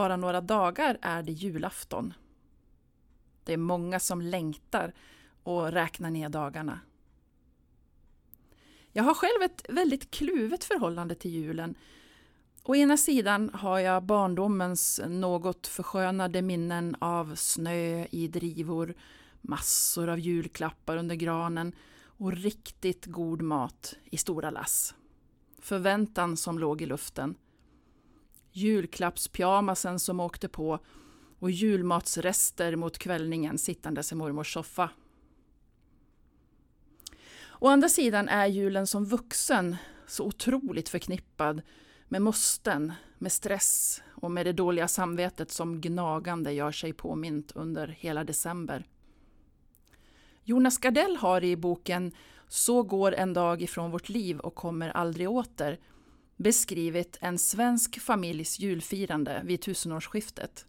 bara några dagar är det julafton. Det är många som längtar och räknar ner dagarna. Jag har själv ett väldigt kluvet förhållande till julen. Å ena sidan har jag barndomens något förskönade minnen av snö i drivor, massor av julklappar under granen och riktigt god mat i stora lass. Förväntan som låg i luften. Julklappspyjamasen som åkte på och julmatsrester mot kvällningen sittandes i mormors soffa. Å andra sidan är julen som vuxen så otroligt förknippad med måsten, med stress och med det dåliga samvetet som gnagande gör sig påmint under hela december. Jonas Gardell har i boken Så går en dag ifrån vårt liv och kommer aldrig åter beskrivit en svensk familjs julfirande vid tusenårsskiftet.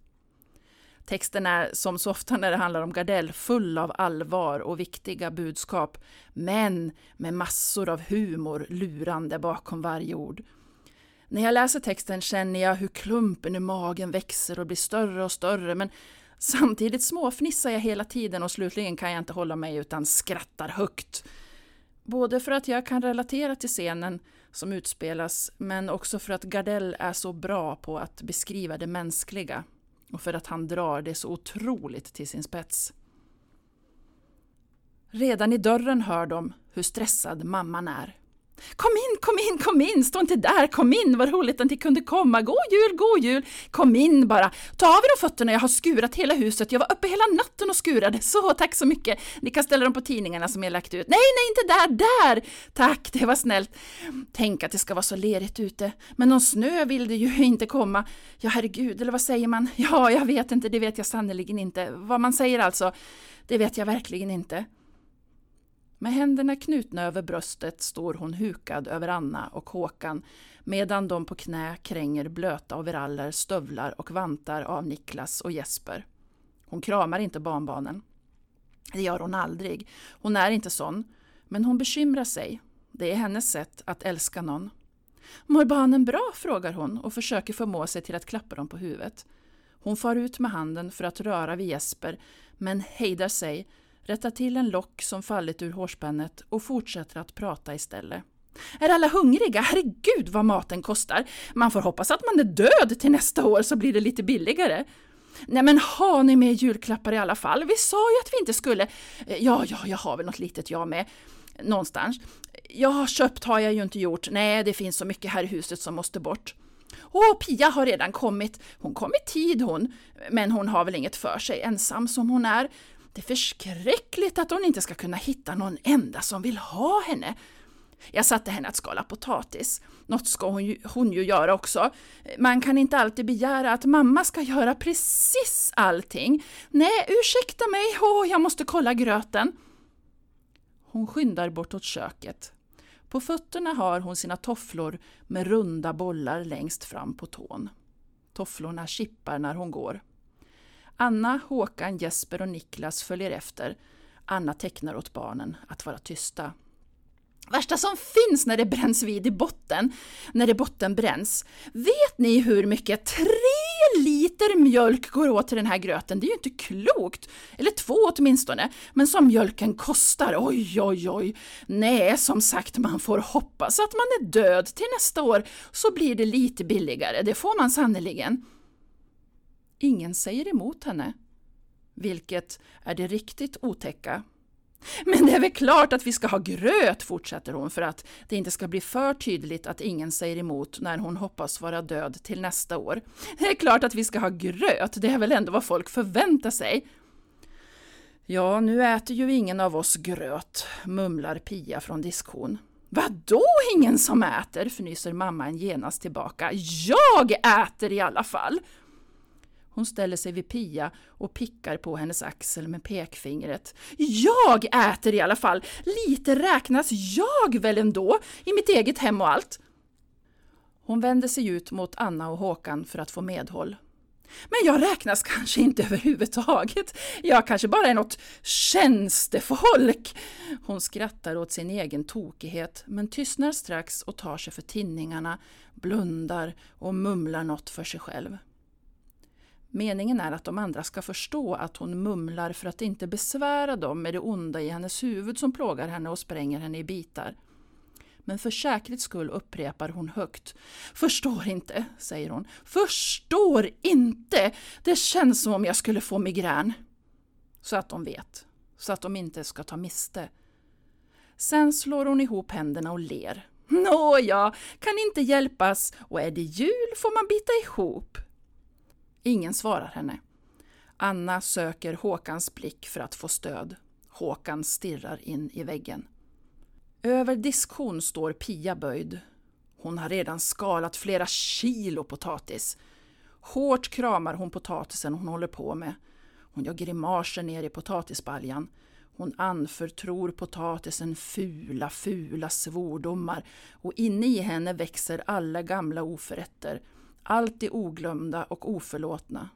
Texten är, som så ofta när det handlar om Gardell, full av allvar och viktiga budskap, men med massor av humor lurande bakom varje ord. När jag läser texten känner jag hur klumpen i magen växer och blir större och större, men samtidigt småfnissar jag hela tiden och slutligen kan jag inte hålla mig utan skrattar högt. Både för att jag kan relatera till scenen som utspelas, men också för att Gardell är så bra på att beskriva det mänskliga och för att han drar det så otroligt till sin spets. Redan i dörren hör de hur stressad mamman är. Kom in, kom in, kom in, stå inte där, kom in, vad roligt att ni kunde komma, god jul, god jul, kom in bara, ta av er de fötterna, jag har skurat hela huset, jag var uppe hela natten och skurade, så tack så mycket, ni kan ställa dem på tidningarna som jag lagt ut, nej, nej, inte där, där, tack, det var snällt, tänk att det ska vara så lerigt ute, men någon snö vill det ju inte komma, ja herregud, eller vad säger man, ja, jag vet inte, det vet jag sannerligen inte, vad man säger alltså, det vet jag verkligen inte. Med händerna knutna över bröstet står hon hukad över Anna och Håkan medan de på knä kränger blöta overaller, stövlar och vantar av Niklas och Jesper. Hon kramar inte barnbarnen. Det gör hon aldrig. Hon är inte sån. Men hon bekymrar sig. Det är hennes sätt att älska någon. Mår barnen bra? frågar hon och försöker förmå sig till att klappa dem på huvudet. Hon far ut med handen för att röra vid Jesper men hejdar sig rättar till en lock som fallit ur hårspännet och fortsätter att prata istället. Är alla hungriga? Herregud vad maten kostar! Man får hoppas att man är död till nästa år så blir det lite billigare. Nej men har ni med julklappar i alla fall? Vi sa ju att vi inte skulle... Eh, ja, ja, jag har väl något litet jag med. Någonstans. Jag har köpt har jag ju inte gjort. Nej, det finns så mycket här i huset som måste bort. Åh, Pia har redan kommit. Hon kom i tid hon. Men hon har väl inget för sig, ensam som hon är. Det är förskräckligt att hon inte ska kunna hitta någon enda som vill ha henne. Jag satte henne att skala potatis. Något ska hon ju, hon ju göra också. Man kan inte alltid begära att mamma ska göra precis allting. Nej, ursäkta mig, åh, jag måste kolla gröten. Hon skyndar bortåt köket. På fötterna har hon sina tofflor med runda bollar längst fram på tån. Tofflorna kippar när hon går. Anna, Håkan, Jesper och Niklas följer efter. Anna tecknar åt barnen att vara tysta. Värsta som finns när det bränns vid i botten, när det bottenbränns. Vet ni hur mycket tre liter mjölk går åt till den här gröten? Det är ju inte klokt! Eller två åtminstone. Men som mjölken kostar, oj oj oj. Nej, som sagt, man får hoppas att man är död till nästa år så blir det lite billigare, det får man sannerligen. Ingen säger emot henne. Vilket är det riktigt otäcka. Men det är väl klart att vi ska ha gröt, fortsätter hon för att det inte ska bli för tydligt att ingen säger emot när hon hoppas vara död till nästa år. Det är klart att vi ska ha gröt, det är väl ändå vad folk förväntar sig. Ja, nu äter ju ingen av oss gröt, mumlar Pia från diskhon. Vadå ingen som äter? fnyser mamman genast tillbaka. Jag äter i alla fall! Hon ställer sig vid Pia och pickar på hennes axel med pekfingret. Jag äter i alla fall! Lite räknas jag väl ändå, i mitt eget hem och allt! Hon vänder sig ut mot Anna och Håkan för att få medhåll. Men jag räknas kanske inte överhuvudtaget. Jag kanske bara är något tjänstefolk. Hon skrattar åt sin egen tokighet men tystnar strax och tar sig för tinningarna, blundar och mumlar något för sig själv. Meningen är att de andra ska förstå att hon mumlar för att inte besvära dem med det onda i hennes huvud som plågar henne och spränger henne i bitar. Men för säkerhets skull upprepar hon högt. Förstår inte, säger hon. Förstår inte! Det känns som om jag skulle få migrän. Så att de vet. Så att de inte ska ta miste. Sen slår hon ihop händerna och ler. Nåja, kan inte hjälpas och är det jul får man bita ihop. Ingen svarar henne. Anna söker Håkans blick för att få stöd. Håkan stirrar in i väggen. Över diskhon står Pia böjd. Hon har redan skalat flera kilo potatis. Hårt kramar hon potatisen hon håller på med. Hon gör grimaser ner i potatisbaljan. Hon anförtror potatisen fula, fula svordomar och inne i henne växer alla gamla oförrätter, allt det oglömda och oförlåtna.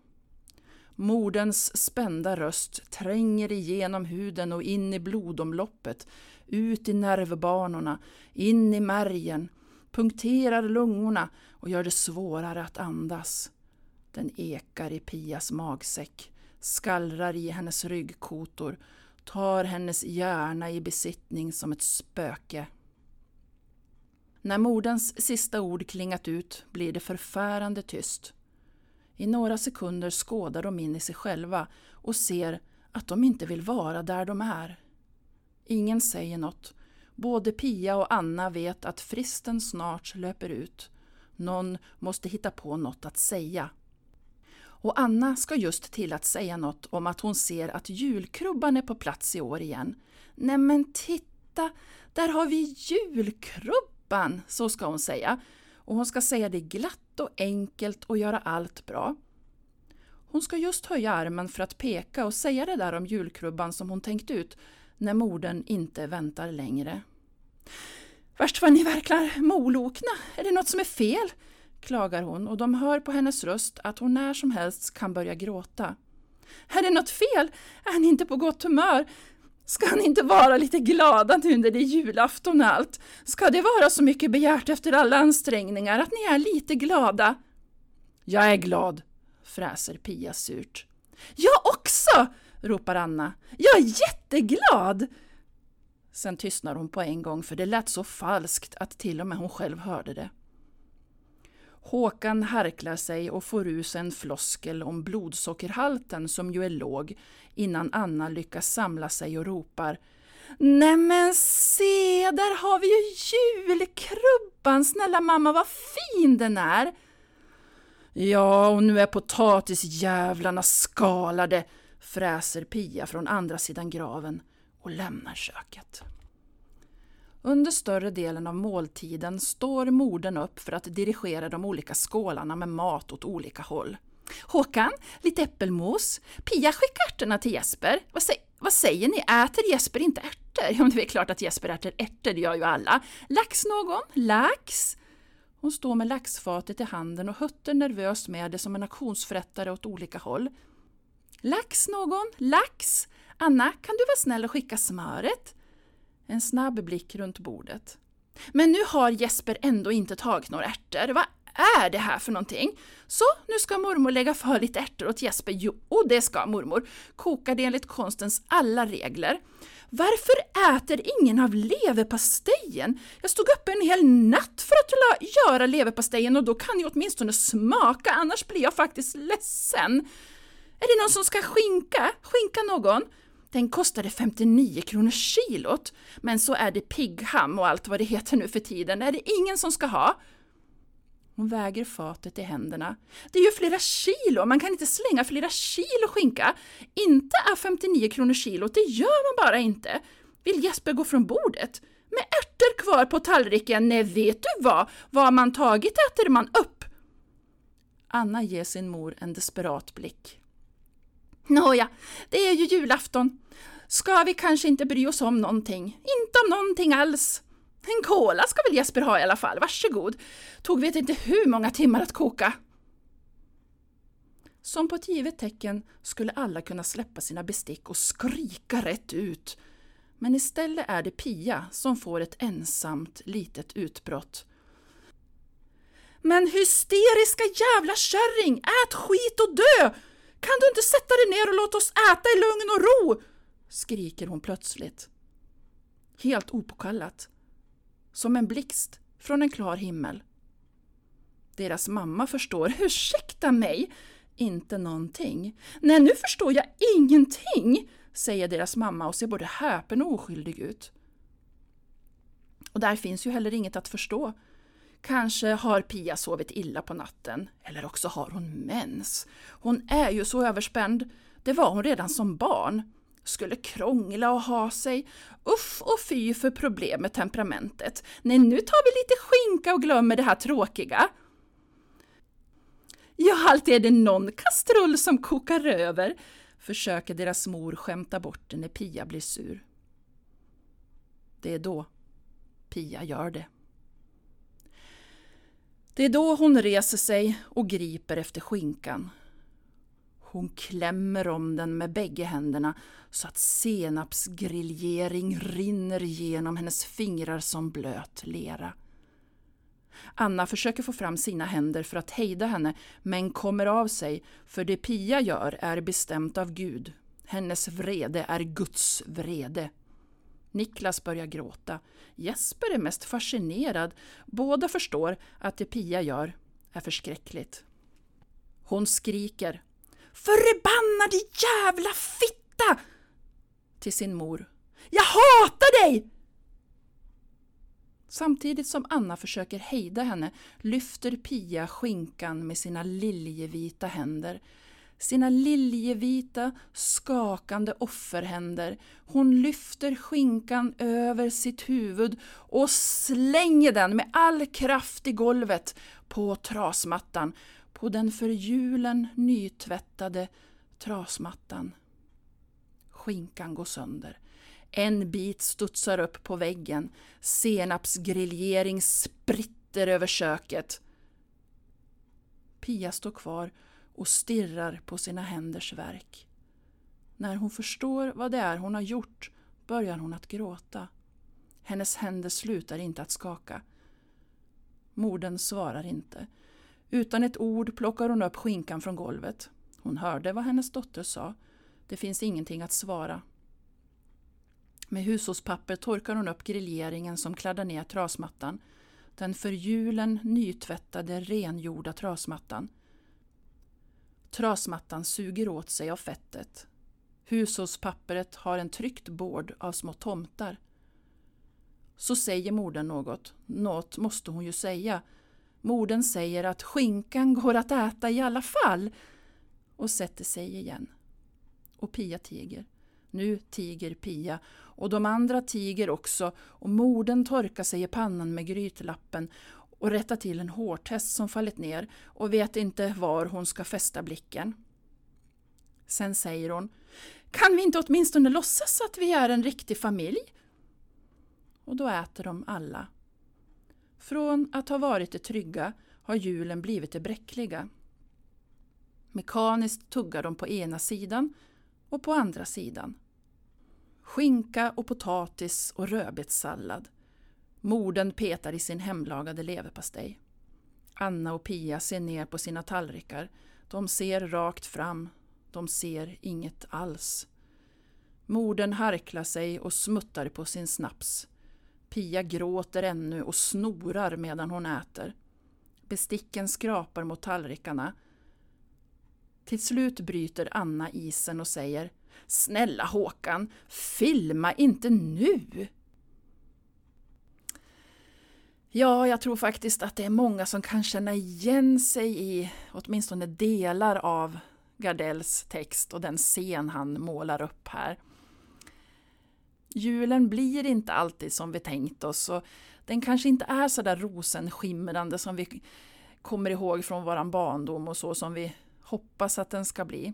Moderns spända röst tränger igenom huden och in i blodomloppet, ut i nervbanorna, in i märgen, punkterar lungorna och gör det svårare att andas. Den ekar i Pias magsäck, skallrar i hennes ryggkotor, tar hennes hjärna i besittning som ett spöke. När moderns sista ord klingat ut blir det förfärande tyst. I några sekunder skådar de in i sig själva och ser att de inte vill vara där de är. Ingen säger något. Både Pia och Anna vet att fristen snart löper ut. Någon måste hitta på något att säga. Och Anna ska just till att säga något om att hon ser att julkrubban är på plats i år igen. Nämen titta, där har vi julkrubban, så ska hon säga. Och hon ska säga det glatt och enkelt och göra allt bra. Hon ska just höja armen för att peka och säga det där om julkrubban som hon tänkt ut när morden inte väntar längre. Värst vad ni verkar molokna, är det något som är fel? klagar hon och de hör på hennes röst att hon när som helst kan börja gråta. Är det något fel? Är ni inte på gott humör? Ska ni inte vara lite glada nu när det är julafton och allt? Ska det vara så mycket begärt efter alla ansträngningar att ni är lite glada? Jag är glad, fräser Pia surt. Jag också! ropar Anna. Jag är jätteglad! Sen tystnar hon på en gång för det lät så falskt att till och med hon själv hörde det. Håkan harklar sig och får ur sig en floskel om blodsockerhalten som ju är låg innan Anna lyckas samla sig och ropar Nämen se, där har vi ju julkrubban! Snälla mamma, vad fin den är! Ja, och nu är potatisjävlarna skalade, fräser Pia från andra sidan graven och lämnar köket. Under större delen av måltiden står modern upp för att dirigera de olika skålarna med mat åt olika håll. Håkan, lite äppelmos. Pia, skicka ärtorna till Jesper. Vad, sä vad säger ni, äter Jesper inte ärtor? Ja, det är klart att Jesper äter ärtor, det gör ju alla. Lax någon? Lax? Hon står med laxfatet i handen och hötter nervöst med det som en auktionsförrättare åt olika håll. Lax någon? Lax? Anna, kan du vara snäll och skicka smöret? En snabb blick runt bordet. Men nu har Jesper ändå inte tagit några ärtor. Vad är det här för någonting? Så, nu ska mormor lägga för lite ärtor åt Jesper. Jo, det ska mormor. Kokar det enligt konstens alla regler. Varför äter ingen av leverpastejen? Jag stod uppe en hel natt för att göra leverpastejen och då kan jag åtminstone smaka, annars blir jag faktiskt ledsen. Är det någon som ska skinka? Skinka någon? Den kostade 59 kronor kilot, men så är det piggham och allt vad det heter nu för tiden, är det ingen som ska ha. Hon väger fatet i händerna. Det är ju flera kilo, man kan inte slänga flera kilo skinka. Inte är 59 kronor kilot, det gör man bara inte. Vill Jesper gå från bordet? Med ärtor kvar på tallriken, nej vet du vad, vad man tagit äter man upp. Anna ger sin mor en desperat blick. Nåja, det är ju julafton. Ska vi kanske inte bry oss om någonting? Inte om någonting alls. En kola ska väl Jesper ha i alla fall, varsågod. Tog vet inte hur många timmar att koka. Som på ett givet tecken skulle alla kunna släppa sina bestick och skrika rätt ut. Men istället är det Pia som får ett ensamt litet utbrott. Men hysteriska jävla kärring, ät skit och dö! Kan du inte sätta dig ner och låta oss äta i lugn och ro? Skriker hon plötsligt. Helt opåkallat. Som en blixt från en klar himmel. Deras mamma förstår, ursäkta mig, inte någonting. Nej, nu förstår jag ingenting, säger deras mamma och ser både häpen och oskyldig ut. Och där finns ju heller inget att förstå. Kanske har Pia sovit illa på natten, eller också har hon mens. Hon är ju så överspänd. Det var hon redan som barn. Skulle krångla och ha sig. Uff och fy för problem med temperamentet. Nej, nu tar vi lite skinka och glömmer det här tråkiga. Ja, alltid är det någon kastrull som kokar över, försöker deras mor skämta bort det när Pia blir sur. Det är då Pia gör det. Det är då hon reser sig och griper efter skinkan. Hon klämmer om den med bägge händerna så att senapsgriljering rinner genom hennes fingrar som blöt lera. Anna försöker få fram sina händer för att hejda henne, men kommer av sig, för det Pia gör är bestämt av Gud. Hennes vrede är Guds vrede. Niklas börjar gråta. Jesper är mest fascinerad. Båda förstår att det Pia gör är förskräckligt. Hon skriker Förbannade jävla fitta! till sin mor. Jag hatar dig! Samtidigt som Anna försöker hejda henne lyfter Pia skinkan med sina liljevita händer. Sina liljevita, skakande offerhänder. Hon lyfter skinkan över sitt huvud och slänger den med all kraft i golvet på trasmattan, på den för julen nytvättade trasmattan. Skinkan går sönder. En bit studsar upp på väggen. Senapsgriljering spritter över köket. Pia står kvar och stirrar på sina händers verk. När hon förstår vad det är hon har gjort börjar hon att gråta. Hennes händer slutar inte att skaka. Morden svarar inte. Utan ett ord plockar hon upp skinkan från golvet. Hon hörde vad hennes dotter sa. Det finns ingenting att svara. Med hushållspapper torkar hon upp grilleringen som kladdar ner trasmattan. Den för julen nytvättade rengjorda trasmattan. Trasmattan suger åt sig av fettet. Hushållspappret har en tryckt bord av små tomtar. Så säger modern något. Något måste hon ju säga. Modern säger att skinkan går att äta i alla fall och sätter sig igen. Och Pia tiger. Nu tiger Pia och de andra tiger också och modern torkar sig i pannan med grytlappen och rättar till en hårtest som fallit ner och vet inte var hon ska fästa blicken. Sen säger hon Kan vi inte åtminstone låtsas att vi är en riktig familj? Och då äter de alla. Från att ha varit det trygga har julen blivit det bräckliga. Mekaniskt tuggar de på ena sidan och på andra sidan. Skinka och potatis och rödbetssallad. Morden petar i sin hemlagade leverpastej. Anna och Pia ser ner på sina tallrikar. De ser rakt fram. De ser inget alls. Morden harklar sig och smuttar på sin snaps. Pia gråter ännu och snorar medan hon äter. Besticken skrapar mot tallrikarna. Till slut bryter Anna isen och säger Snälla Håkan, filma inte nu! Ja, jag tror faktiskt att det är många som kan känna igen sig i åtminstone delar av Gardells text och den scen han målar upp här. Julen blir inte alltid som vi tänkt oss och den kanske inte är så där rosenskimrande som vi kommer ihåg från våran barndom och så som vi hoppas att den ska bli.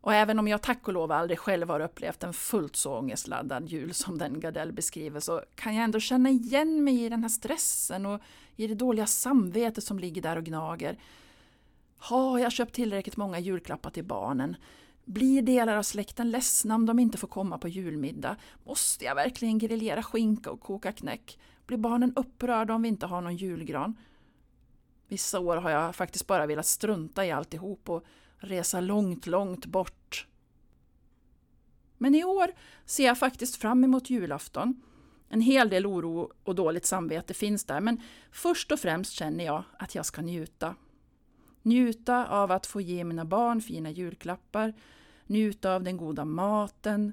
Och även om jag tack och lov aldrig själv har upplevt en fullt så ångestladdad jul som den Gardell beskriver så kan jag ändå känna igen mig i den här stressen och i det dåliga samvetet som ligger där och gnager. Har jag köpt tillräckligt många julklappar till barnen? Blir delar av släkten ledsna om de inte får komma på julmiddag? Måste jag verkligen grillera skinka och koka knäck? Blir barnen upprörda om vi inte har någon julgran? Vissa år har jag faktiskt bara velat strunta i alltihop och resa långt, långt bort. Men i år ser jag faktiskt fram emot julafton. En hel del oro och dåligt samvete finns där, men först och främst känner jag att jag ska njuta. Njuta av att få ge mina barn fina julklappar, njuta av den goda maten,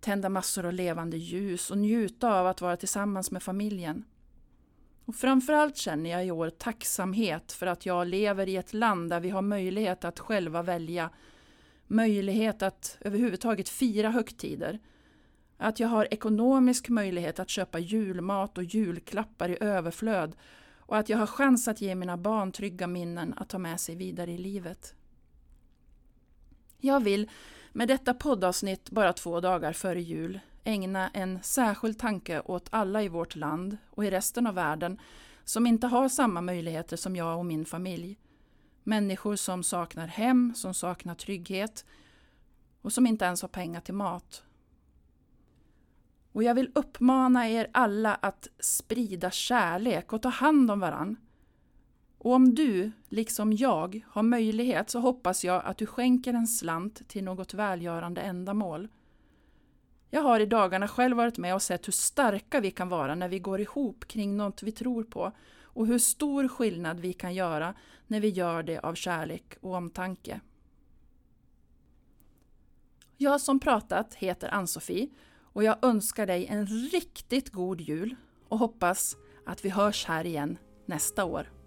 tända massor av levande ljus och njuta av att vara tillsammans med familjen. Och framförallt känner jag i år tacksamhet för att jag lever i ett land där vi har möjlighet att själva välja, möjlighet att överhuvudtaget fira högtider, att jag har ekonomisk möjlighet att köpa julmat och julklappar i överflöd och att jag har chans att ge mina barn trygga minnen att ta med sig vidare i livet. Jag vill med detta poddavsnitt bara två dagar före jul ägna en särskild tanke åt alla i vårt land och i resten av världen som inte har samma möjligheter som jag och min familj. Människor som saknar hem, som saknar trygghet och som inte ens har pengar till mat. Och jag vill uppmana er alla att sprida kärlek och ta hand om varann. Och om du, liksom jag, har möjlighet så hoppas jag att du skänker en slant till något välgörande ändamål. Jag har i dagarna själv varit med och sett hur starka vi kan vara när vi går ihop kring något vi tror på och hur stor skillnad vi kan göra när vi gör det av kärlek och omtanke. Jag som pratat heter Ann-Sofie och jag önskar dig en riktigt god jul och hoppas att vi hörs här igen nästa år.